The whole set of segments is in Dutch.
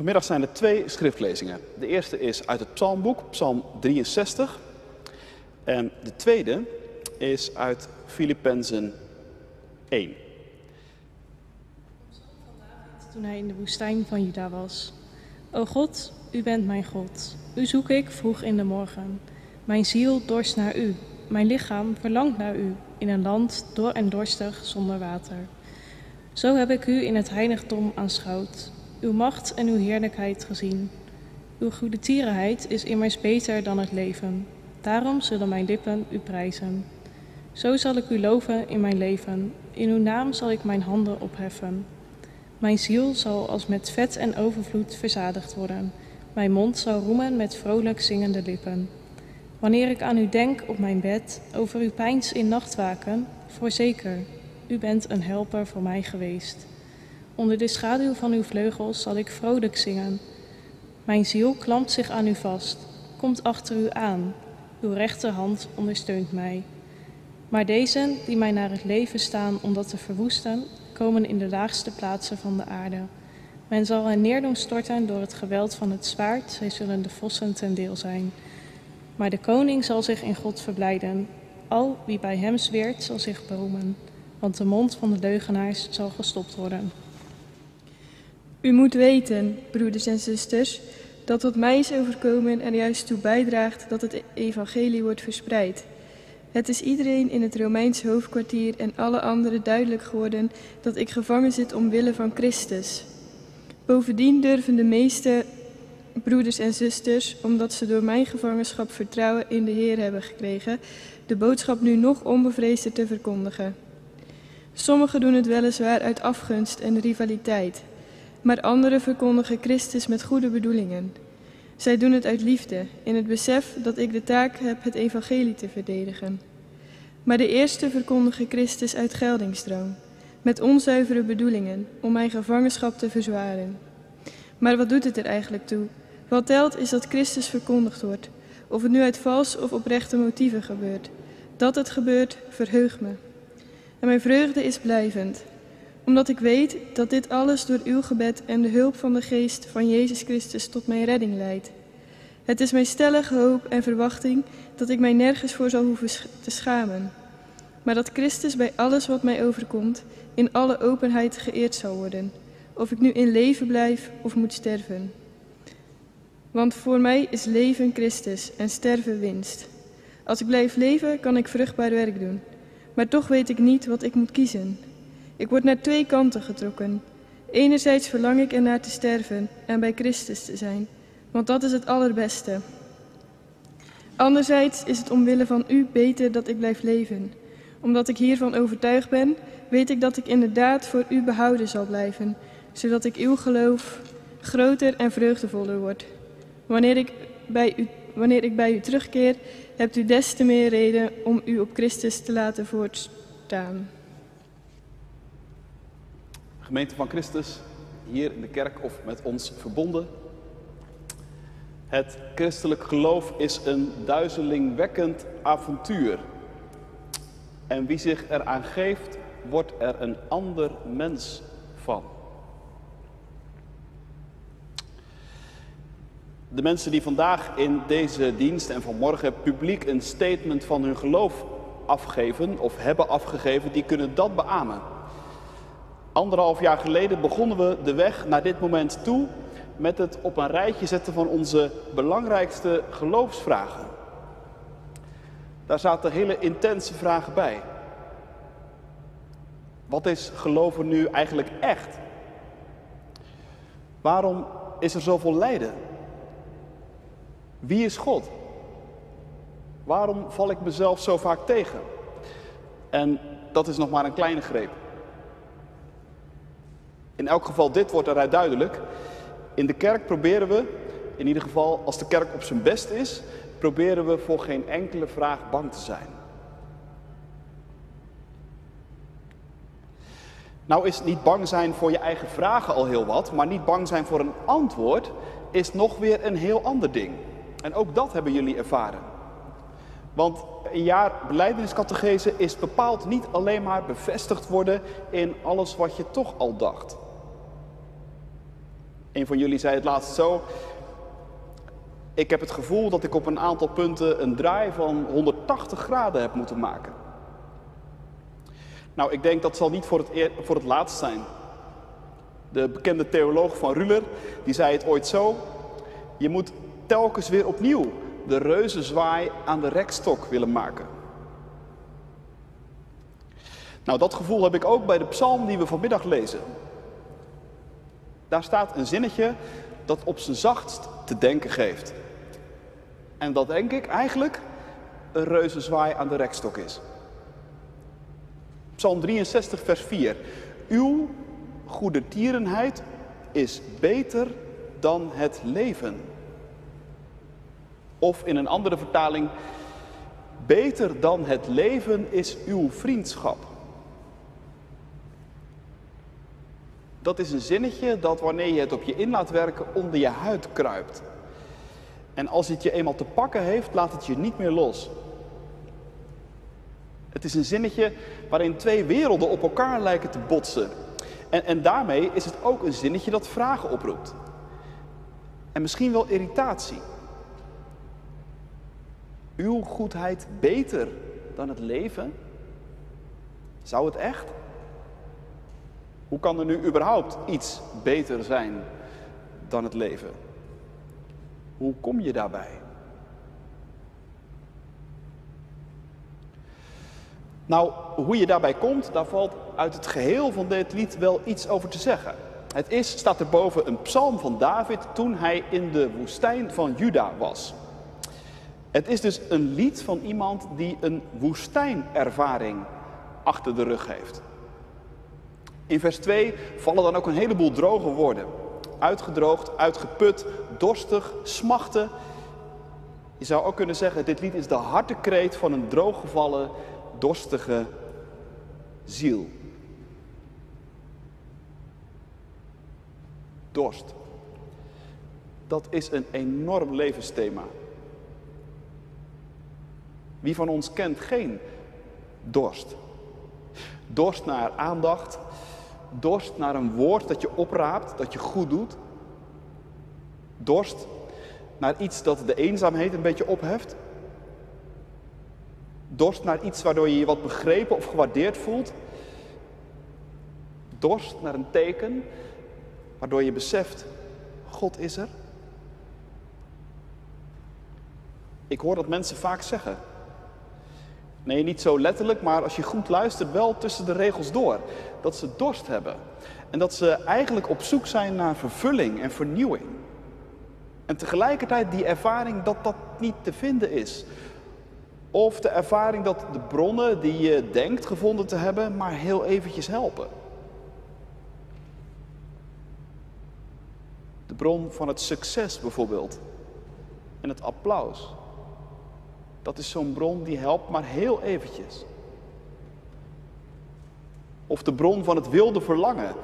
Vanmiddag zijn er twee schriftlezingen. De eerste is uit het Psalmboek, Psalm 63. En de tweede is uit Filippenzen 1. Toen hij in de woestijn van Juda was. O God, u bent mijn God. U zoek ik vroeg in de morgen. Mijn ziel dorst naar u. Mijn lichaam verlangt naar u in een land dor en dorstig zonder water. Zo heb ik u in het heiligdom aanschouwd, uw macht en uw heerlijkheid gezien. Uw goede tierenheid is immers beter dan het leven. Daarom zullen mijn lippen u prijzen. Zo zal ik u loven in mijn leven. In uw naam zal ik mijn handen opheffen. Mijn ziel zal als met vet en overvloed verzadigd worden. Mijn mond zal roemen met vrolijk zingende lippen. Wanneer ik aan u denk op mijn bed, over uw pijns in nachtwaken, voorzeker, u bent een helper voor mij geweest. Onder de schaduw van uw vleugels zal ik vrolijk zingen. Mijn ziel klampt zich aan u vast, komt achter u aan. Uw rechterhand ondersteunt mij. Maar deze die mij naar het leven staan om dat te verwoesten, komen in de laagste plaatsen van de aarde. Men zal hen neer doen storten door het geweld van het zwaard, zij zullen de vossen ten deel zijn. Maar de koning zal zich in God verblijden. Al wie bij hem zweert, zal zich beroemen, want de mond van de leugenaars zal gestopt worden. U moet weten, broeders en zusters, dat wat mij is overkomen er juist toe bijdraagt dat het evangelie wordt verspreid. Het is iedereen in het Romeins hoofdkwartier en alle anderen duidelijk geworden dat ik gevangen zit omwille van Christus. Bovendien durven de meeste broeders en zusters, omdat ze door mijn gevangenschap vertrouwen in de Heer hebben gekregen, de boodschap nu nog onbevreesder te verkondigen. Sommigen doen het weliswaar uit afgunst en rivaliteit, maar anderen verkondigen Christus met goede bedoelingen. Zij doen het uit liefde, in het besef dat ik de taak heb het evangelie te verdedigen. Maar de eerste verkondigen Christus uit geldingsdrang, met onzuivere bedoelingen, om mijn gevangenschap te verzwaren. Maar wat doet het er eigenlijk toe? Wat telt is dat Christus verkondigd wordt, of het nu uit vals of oprechte motieven gebeurt. Dat het gebeurt, verheugt me. En mijn vreugde is blijvend, omdat ik weet dat dit alles door uw gebed en de hulp van de geest van Jezus Christus tot mijn redding leidt. Het is mijn stellige hoop en verwachting dat ik mij nergens voor zal hoeven te schamen, maar dat Christus bij alles wat mij overkomt in alle openheid geëerd zal worden, of ik nu in leven blijf of moet sterven. Want voor mij is leven Christus en sterven winst. Als ik blijf leven, kan ik vruchtbaar werk doen, maar toch weet ik niet wat ik moet kiezen. Ik word naar twee kanten getrokken. Enerzijds verlang ik ernaar te sterven en bij Christus te zijn, want dat is het allerbeste. Anderzijds is het omwille van u beter dat ik blijf leven. Omdat ik hiervan overtuigd ben, weet ik dat ik inderdaad voor u behouden zal blijven, zodat ik uw geloof groter en vreugdevoller wordt. Wanneer ik bij u, wanneer ik bij u terugkeer, hebt u des te meer reden om u op Christus te laten voortstaan. Gemeente van Christus, hier in de kerk of met ons verbonden. Het christelijk geloof is een duizelingwekkend avontuur. En wie zich eraan geeft, wordt er een ander mens van. De mensen die vandaag in deze dienst en vanmorgen publiek een statement van hun geloof afgeven of hebben afgegeven, die kunnen dat beamen. Anderhalf jaar geleden begonnen we de weg naar dit moment toe met het op een rijtje zetten van onze belangrijkste geloofsvragen. Daar zaten hele intense vragen bij. Wat is geloven nu eigenlijk echt? Waarom is er zoveel lijden? Wie is God? Waarom val ik mezelf zo vaak tegen? En dat is nog maar een kleine greep. In elk geval, dit wordt eruit duidelijk. In de kerk proberen we, in ieder geval als de kerk op zijn best is, proberen we voor geen enkele vraag bang te zijn. Nou is niet bang zijn voor je eigen vragen al heel wat, maar niet bang zijn voor een antwoord is nog weer een heel ander ding. En ook dat hebben jullie ervaren. Want een jaar beleidingscategese is bepaald niet alleen maar bevestigd worden in alles wat je toch al dacht. Een van jullie zei het laatst zo. Ik heb het gevoel dat ik op een aantal punten een draai van 180 graden heb moeten maken. Nou, ik denk dat zal niet voor het, voor het laatst zijn. De bekende theoloog van Ruller, die zei het ooit zo. Je moet telkens weer opnieuw de reuzenzwaai aan de rekstok willen maken. Nou, dat gevoel heb ik ook bij de psalm die we vanmiddag lezen. Daar staat een zinnetje dat op zijn zachtst te denken geeft. En dat denk ik eigenlijk een reuzenzwaai aan de rekstok is. Psalm 63, vers 4. Uw goede tierenheid is beter dan het leven. Of in een andere vertaling, beter dan het leven is uw vriendschap. Dat is een zinnetje dat wanneer je het op je in laat werken onder je huid kruipt. En als het je eenmaal te pakken heeft, laat het je niet meer los. Het is een zinnetje waarin twee werelden op elkaar lijken te botsen. En, en daarmee is het ook een zinnetje dat vragen oproept. En misschien wel irritatie. Uw goedheid beter dan het leven? Zou het echt? Hoe kan er nu überhaupt iets beter zijn dan het leven? Hoe kom je daarbij? Nou, hoe je daarbij komt, daar valt uit het geheel van dit lied wel iets over te zeggen. Het is, staat erboven, een psalm van David toen hij in de woestijn van Juda was. Het is dus een lied van iemand die een woestijnervaring achter de rug heeft. In vers 2 vallen dan ook een heleboel droge woorden. Uitgedroogd, uitgeput, dorstig, smachten. Je zou ook kunnen zeggen, dit lied is de hartekreet van een drooggevallen, dorstige ziel. Dorst. Dat is een enorm levensthema. Wie van ons kent geen dorst? Dorst naar aandacht, dorst naar een woord dat je opraapt, dat je goed doet. Dorst naar iets dat de eenzaamheid een beetje opheft. Dorst naar iets waardoor je je wat begrepen of gewaardeerd voelt. Dorst naar een teken waardoor je beseft, God is er. Ik hoor dat mensen vaak zeggen. Nee, niet zo letterlijk, maar als je goed luistert, wel tussen de regels door. Dat ze dorst hebben. En dat ze eigenlijk op zoek zijn naar vervulling en vernieuwing. En tegelijkertijd die ervaring dat dat niet te vinden is. Of de ervaring dat de bronnen die je denkt gevonden te hebben, maar heel eventjes helpen. De bron van het succes bijvoorbeeld. En het applaus. Dat is zo'n bron die helpt maar heel eventjes. Of de bron van het wilde verlangen.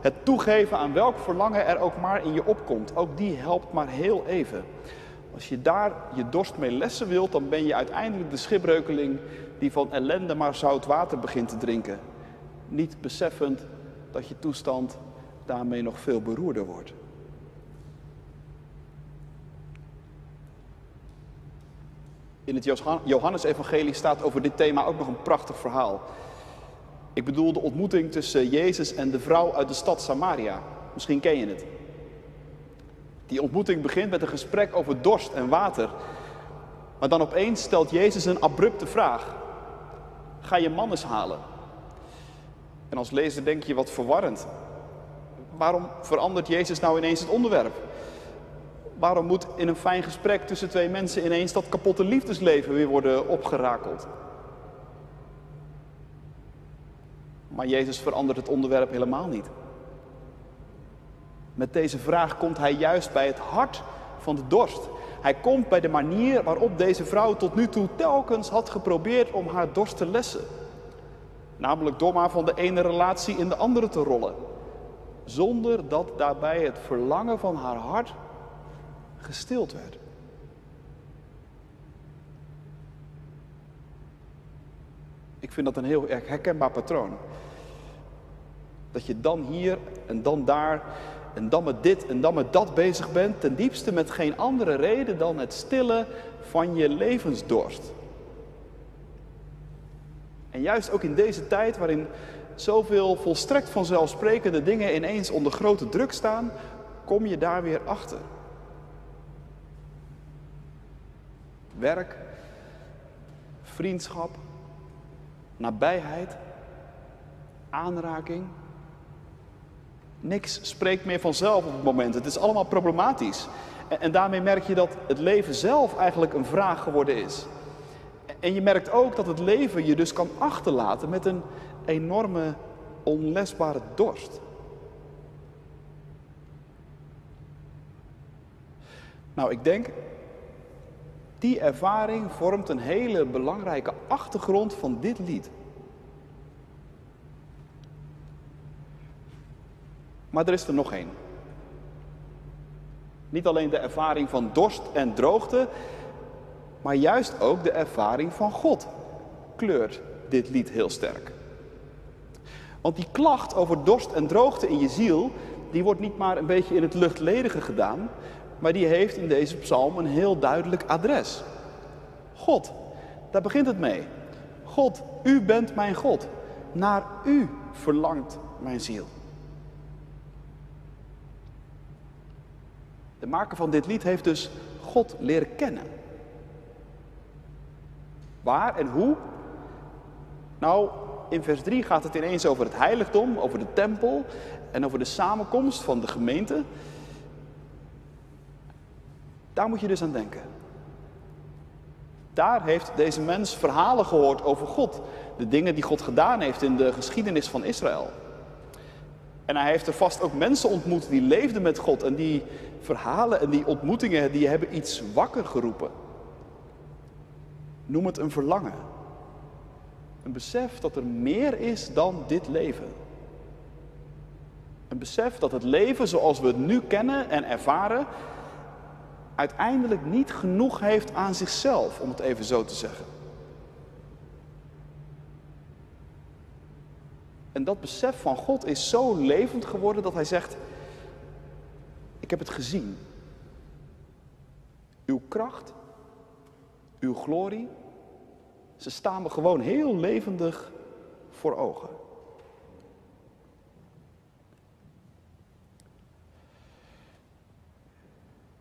Het toegeven aan welk verlangen er ook maar in je opkomt. Ook die helpt maar heel even. Als je daar je dorst mee lessen wilt, dan ben je uiteindelijk de schipbreukeling die van ellende maar zout water begint te drinken. Niet beseffend dat je toestand daarmee nog veel beroerder wordt. In het Johannesevangelie staat over dit thema ook nog een prachtig verhaal. Ik bedoel de ontmoeting tussen Jezus en de vrouw uit de stad Samaria. Misschien ken je het. Die ontmoeting begint met een gesprek over dorst en water. Maar dan opeens stelt Jezus een abrupte vraag. Ga je man eens halen? En als lezer denk je wat verwarrend. Waarom verandert Jezus nou ineens het onderwerp? Waarom moet in een fijn gesprek tussen twee mensen ineens dat kapotte liefdesleven weer worden opgerakeld? Maar Jezus verandert het onderwerp helemaal niet. Met deze vraag komt hij juist bij het hart van de dorst. Hij komt bij de manier waarop deze vrouw tot nu toe telkens had geprobeerd om haar dorst te lessen. Namelijk door maar van de ene relatie in de andere te rollen. Zonder dat daarbij het verlangen van haar hart gestild werd. Ik vind dat een heel erg herkenbaar patroon. Dat je dan hier en dan daar en dan met dit en dan met dat bezig bent, ten diepste met geen andere reden dan het stillen van je levensdorst. En juist ook in deze tijd waarin zoveel volstrekt vanzelfsprekende dingen ineens onder grote druk staan, kom je daar weer achter. Werk, vriendschap, nabijheid, aanraking. Niks spreekt meer vanzelf op het moment. Het is allemaal problematisch. En, daarmee merk je dat het leven zelf eigenlijk een vraag geworden is. En je merkt ook dat het leven je dus kan achterlaten met een enorme onlesbare dorst. Nou, ik denk, die ervaring vormt een hele belangrijke achtergrond van dit lied. Maar er is er nog één. Niet alleen de ervaring van dorst en droogte, maar juist ook de ervaring van God kleurt dit lied heel sterk. Want die klacht over dorst en droogte in je ziel, die wordt niet maar een beetje in het luchtledige gedaan, maar die heeft in deze psalm een heel duidelijk adres. God, daar begint het mee. God, u bent mijn God. Naar u verlangt mijn ziel. De maker van dit lied heeft dus God leren kennen. Waar en hoe? Nou, in vers 3 gaat het ineens over het heiligdom, over de tempel en over de samenkomst van de gemeente. Daar moet je dus aan denken. Daar heeft deze mens verhalen gehoord over God. De dingen die God gedaan heeft in de geschiedenis van Israël. En hij heeft er vast ook mensen ontmoet die leefden met God. En die verhalen en die ontmoetingen, die hebben iets wakker geroepen. Noem het een verlangen. Een besef dat er meer is dan dit leven. Een besef dat het leven zoals we het nu kennen en ervaren, uiteindelijk niet genoeg heeft aan zichzelf, om het even zo te zeggen. En dat besef van God is zo levend geworden dat hij zegt, ik heb het gezien. Uw kracht, uw glorie, ze staan me gewoon heel levendig voor ogen.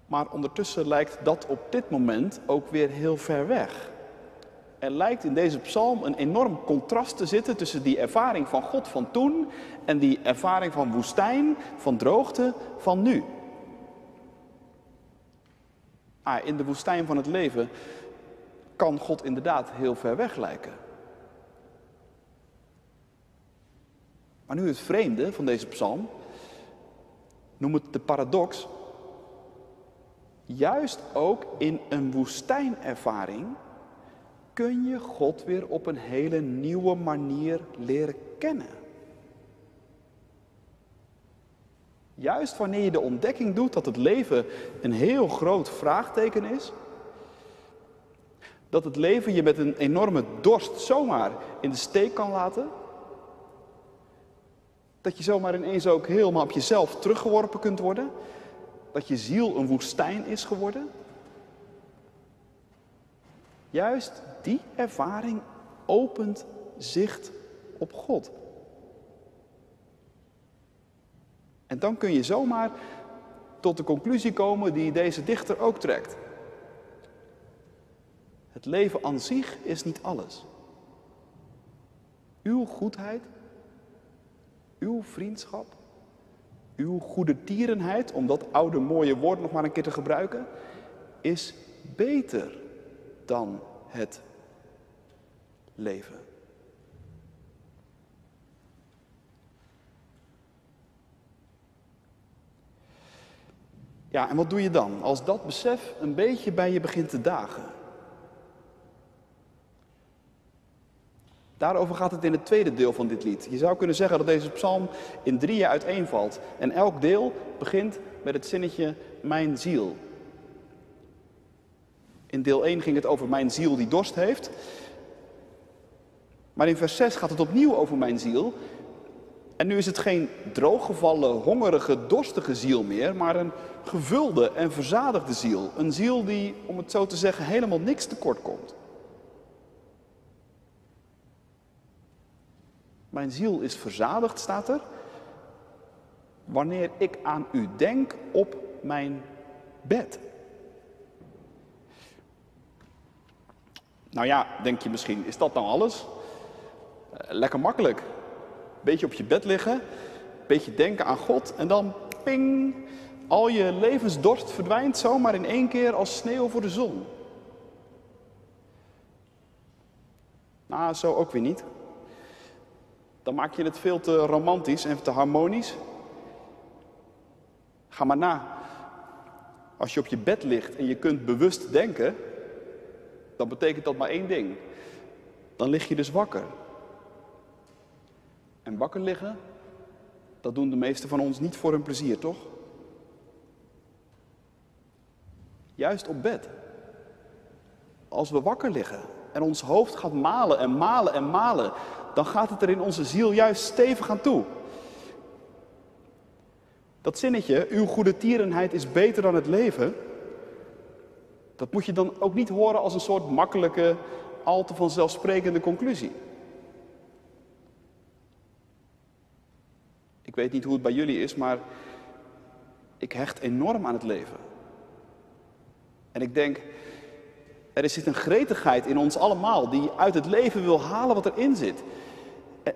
Maar ondertussen lijkt dat op dit moment ook weer heel ver weg. Er lijkt in deze psalm een enorm contrast te zitten tussen die ervaring van God van toen en die ervaring van woestijn, van droogte, van nu. Ah, in de woestijn van het leven kan God inderdaad heel ver weg lijken. Maar nu het vreemde van deze psalm, noem het de paradox. Juist ook in een woestijnervaring kun je God weer op een hele nieuwe manier leren kennen. Juist wanneer je de ontdekking doet dat het leven een heel groot vraagteken is, dat het leven je met een enorme dorst zomaar in de steek kan laten, dat je zomaar ineens ook helemaal op jezelf teruggeworpen kunt worden, dat je ziel een woestijn is geworden. Juist die ervaring opent zicht op God. En dan kun je zomaar tot de conclusie komen die deze dichter ook trekt. Het leven aan zich is niet alles. Uw goedheid, uw vriendschap, uw goede tierenheid, om dat oude mooie woord nog maar een keer te gebruiken, is beter dan het leven. Ja, en wat doe je dan als dat besef een beetje bij je begint te dagen? Daarover gaat het in het tweede deel van dit lied. Je zou kunnen zeggen dat deze psalm in drieën uiteenvalt. En elk deel begint met het zinnetje mijn ziel. In deel 1 ging het over mijn ziel die dorst heeft. Maar in vers 6 gaat het opnieuw over mijn ziel. En nu is het geen drooggevallen, hongerige, dorstige ziel meer, maar een gevulde en verzadigde ziel. Een ziel die, om het zo te zeggen, helemaal niks tekort komt. Mijn ziel is verzadigd, staat er, wanneer ik aan u denk op mijn bed. Nou ja, denk je misschien, is dat nou alles? Eh, lekker makkelijk. Beetje op je bed liggen, beetje denken aan God en dan ping, al je levensdorst verdwijnt zomaar in één keer als sneeuw voor de zon. Nou, zo ook weer niet. Dan maak je het veel te romantisch en te harmonisch. Ga maar na. Als je op je bed ligt en je kunt bewust denken, dan betekent dat maar één ding. Dan lig je dus wakker. En wakker liggen, dat doen de meesten van ons niet voor hun plezier, toch? Juist op bed. Als we wakker liggen en ons hoofd gaat malen en malen en malen, dan gaat het er in onze ziel juist stevig aan toe. Dat zinnetje, uw goede tierenheid is beter dan het leven, dat moet je dan ook niet horen als een soort makkelijke, al te vanzelfsprekende conclusie. Ik weet niet hoe het bij jullie is, maar ik hecht enorm aan het leven. En ik denk, er zit een gretigheid in ons allemaal die uit het leven wil halen wat erin zit.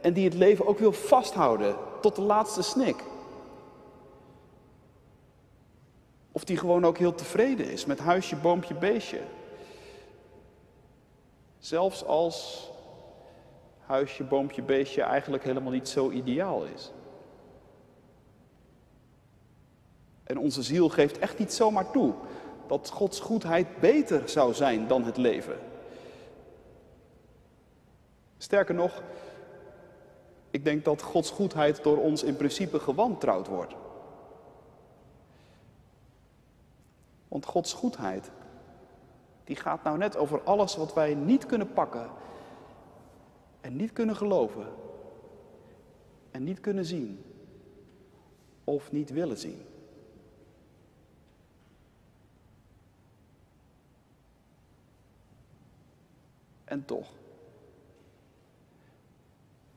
En die het leven ook wil vasthouden tot de laatste snik. Of die gewoon ook heel tevreden is met huisje, boompje, beestje. Zelfs als huisje, boompje, beestje eigenlijk helemaal niet zo ideaal is. En onze ziel geeft echt niet zomaar toe dat Gods goedheid beter zou zijn dan het leven. Sterker nog, ik denk dat Gods goedheid door ons in principe gewantrouwd wordt. Want Gods goedheid, die gaat nou net over alles wat wij niet kunnen pakken en niet kunnen geloven en niet kunnen zien of niet willen zien. En toch.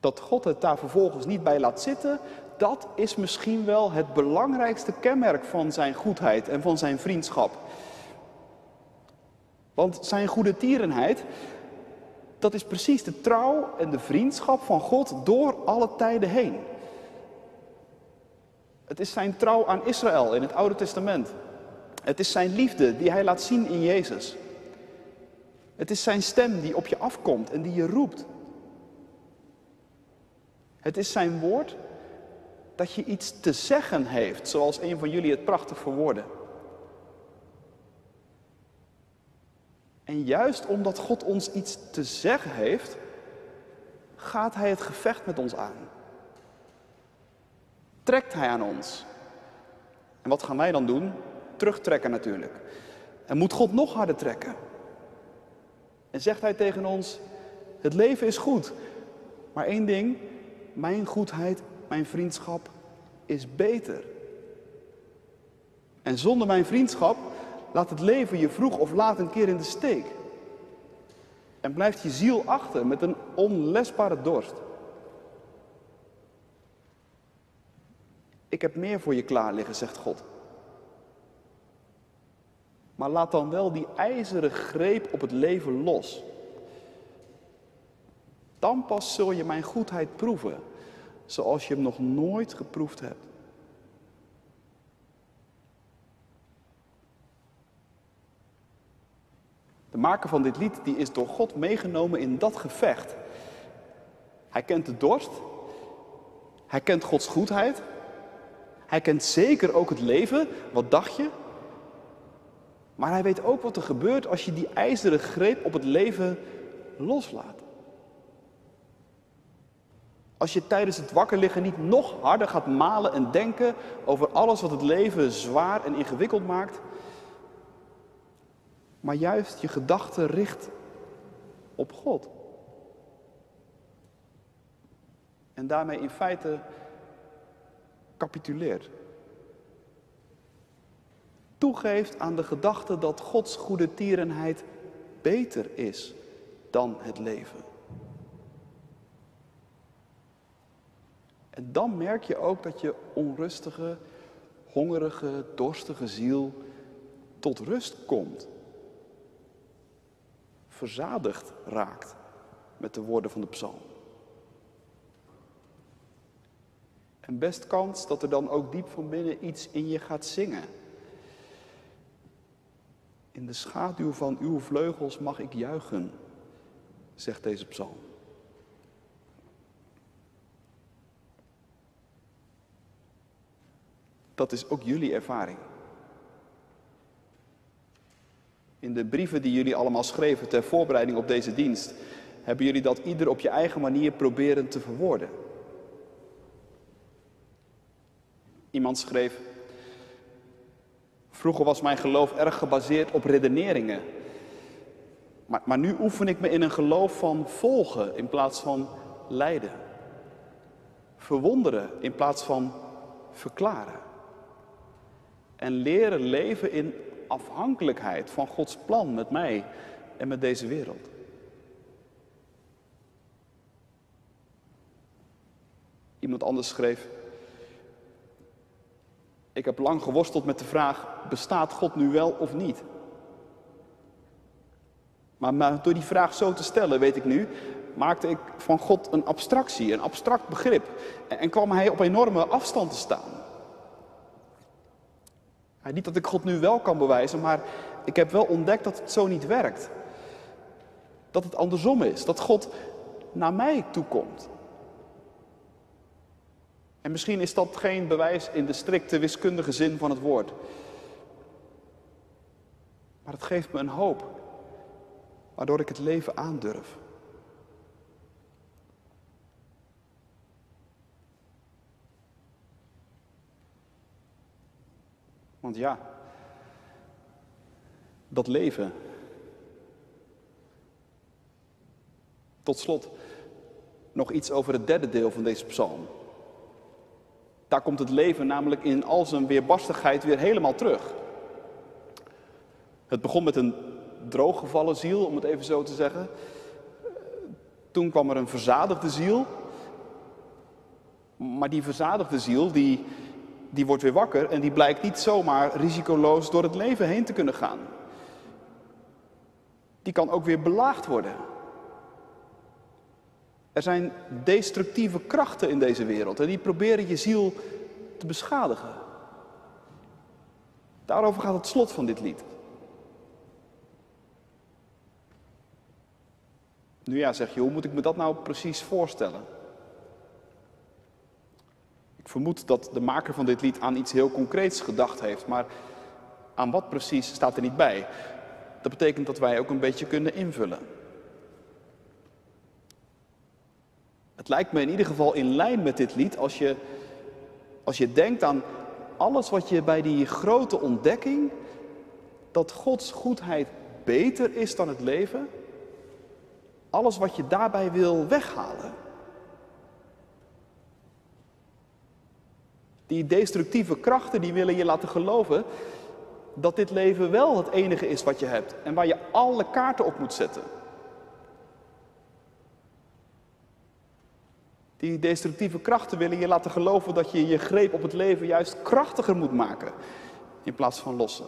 Dat God het daar vervolgens niet bij laat zitten, dat is misschien wel het belangrijkste kenmerk van zijn goedheid en van zijn vriendschap. Want zijn goede tierenheid, dat is precies de trouw en de vriendschap van God door alle tijden heen. Het is zijn trouw aan Israël in het Oude Testament. Het is zijn liefde die hij laat zien in Jezus. Het is zijn stem die op je afkomt en die je roept. Het is zijn woord dat je iets te zeggen heeft, zoals een van jullie het prachtig verwoordde. En juist omdat God ons iets te zeggen heeft, gaat Hij het gevecht met ons aan. Trekt Hij aan ons. En wat gaan wij dan doen? Terugtrekken natuurlijk. En moet God nog harder trekken? En zegt Hij tegen ons, het leven is goed, maar één ding, mijn goedheid mijn vriendschap is beter. En zonder mijn vriendschap laat het leven je vroeg of laat een keer in de steek. En blijft je ziel achter met een onlesbare dorst. Ik heb meer voor je klaar liggen, zegt God. Maar laat dan wel die ijzeren greep op het leven los. Dan pas zul je mijn goedheid proeven zoals je hem nog nooit geproefd hebt. De maker van dit lied die is door God meegenomen in dat gevecht. Hij kent de dorst. Hij kent Gods goedheid. Hij kent zeker ook het leven. Wat dacht je? Maar hij weet ook wat er gebeurt als je die ijzeren greep op het leven loslaat. Als je tijdens het wakker liggen niet nog harder gaat malen en denken over alles wat het leven zwaar en ingewikkeld maakt, maar juist je gedachten richt op God. En daarmee in feite capituleert. Toegeeft aan de gedachte dat Gods goede tierenheid beter is dan het leven. En dan merk je ook dat je onrustige, hongerige, dorstige ziel tot rust komt. Verzadigd raakt met de woorden van de psalm. En best kans dat er dan ook diep van binnen iets in je gaat zingen. In de schaduw van uw vleugels mag ik juichen, zegt deze psalm. Dat is ook jullie ervaring. In de brieven die jullie allemaal schreven ter voorbereiding op deze dienst, hebben jullie dat ieder op je eigen manier proberen te verwoorden. Iemand schreef, vroeger was mijn geloof erg gebaseerd op redeneringen. Maar, maar nu oefen ik me in een geloof van volgen in plaats van lijden. Verwonderen in plaats van verklaren. En leren leven in afhankelijkheid van Gods plan met mij en met deze wereld. Iemand anders schreef, ik heb lang geworsteld met de vraag, bestaat God nu wel of niet? Maar, maar, door die vraag zo te stellen, weet ik nu, maakte ik van God een abstractie, een abstract begrip. En, kwam hij op enorme afstand te staan. niet dat ik God nu wel kan bewijzen, maar ik heb wel ontdekt dat het zo niet werkt. Dat het andersom is, dat God naar mij toekomt. En misschien is dat geen bewijs in de strikte wiskundige zin van het woord. Maar het geeft me een hoop, waardoor ik het leven aandurf. Want ja, dat leven. Tot slot nog iets over het derde deel van deze psalm. Daar komt het leven namelijk in al zijn weerbarstigheid weer helemaal terug. Het begon met een drooggevallen ziel, om het even zo te zeggen. Toen kwam er een verzadigde ziel. Maar die verzadigde ziel, die, die wordt weer wakker en die blijkt niet zomaar risicoloos door het leven heen te kunnen gaan. Die kan ook weer belaagd worden. Er zijn destructieve krachten in deze wereld en die proberen je ziel te beschadigen. Daarover gaat het slot van dit lied. Nu ja, zeg je, hoe moet ik me dat nou precies voorstellen? Ik vermoed dat de maker van dit lied aan iets heel concreets gedacht heeft, maar aan wat precies staat er niet bij. Dat betekent dat wij ook een beetje kunnen invullen. Het lijkt me in ieder geval in lijn met dit lied als je, als je denkt aan alles wat je bij die grote ontdekking, dat Gods goedheid beter is dan het leven, alles wat je daarbij wil weghalen. Die destructieve krachten die willen je laten geloven dat dit leven wel het enige is wat je hebt en waar je alle kaarten op moet zetten. Die destructieve krachten willen je laten geloven dat je je greep op het leven juist krachtiger moet maken in plaats van losser.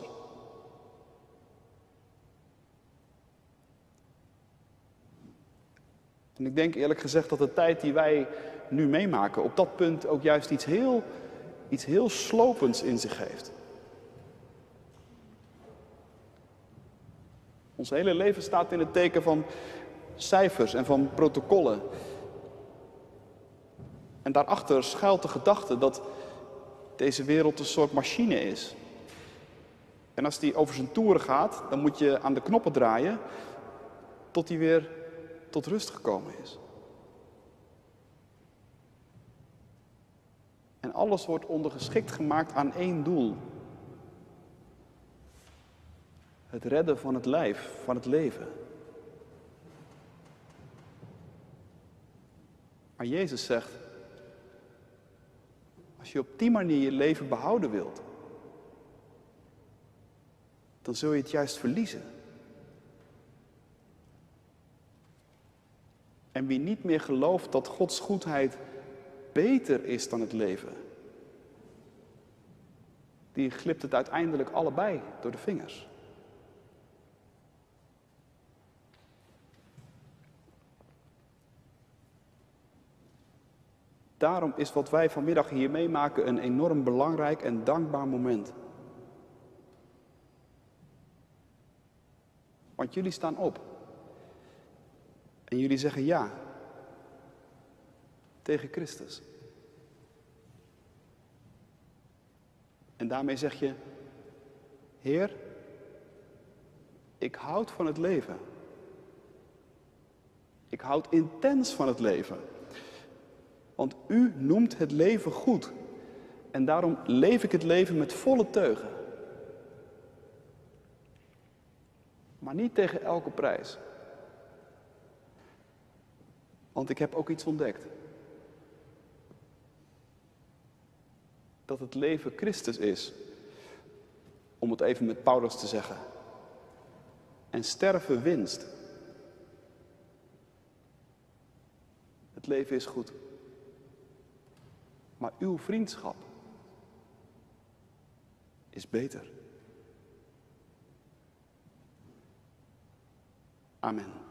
En ik denk eerlijk gezegd dat de tijd die wij nu meemaken op dat punt ook juist iets heel, iets heel slopends in zich heeft. Ons hele leven staat in het teken van cijfers en van protocollen. En daarachter schuilt de gedachte dat deze wereld een soort machine is. En als die over zijn toeren gaat, dan moet je aan de knoppen draaien tot hij weer tot rust gekomen is. En alles wordt ondergeschikt gemaakt aan één doel. Het redden van het lijf, van het leven. Maar Jezus zegt, Als je op die manier je leven behouden wilt, dan zul je het juist verliezen. En wie niet meer gelooft dat Gods goedheid beter is dan het leven, die glipt het uiteindelijk allebei door de vingers. Daarom is wat wij vanmiddag hier meemaken een enorm belangrijk en dankbaar moment. Want jullie staan op. En jullie zeggen ja tegen Christus. En daarmee zeg je, Heer, ik houd van het leven. Ik houd intens van het leven. Want u noemt het leven goed. En daarom leef ik het leven met volle teugen. Maar niet tegen elke prijs. Want ik heb ook iets ontdekt. Dat het leven Christus is. Om het even met Paulus te zeggen. En sterven winst. Het leven is goed. Maar uw vriendschap is beter. Amen.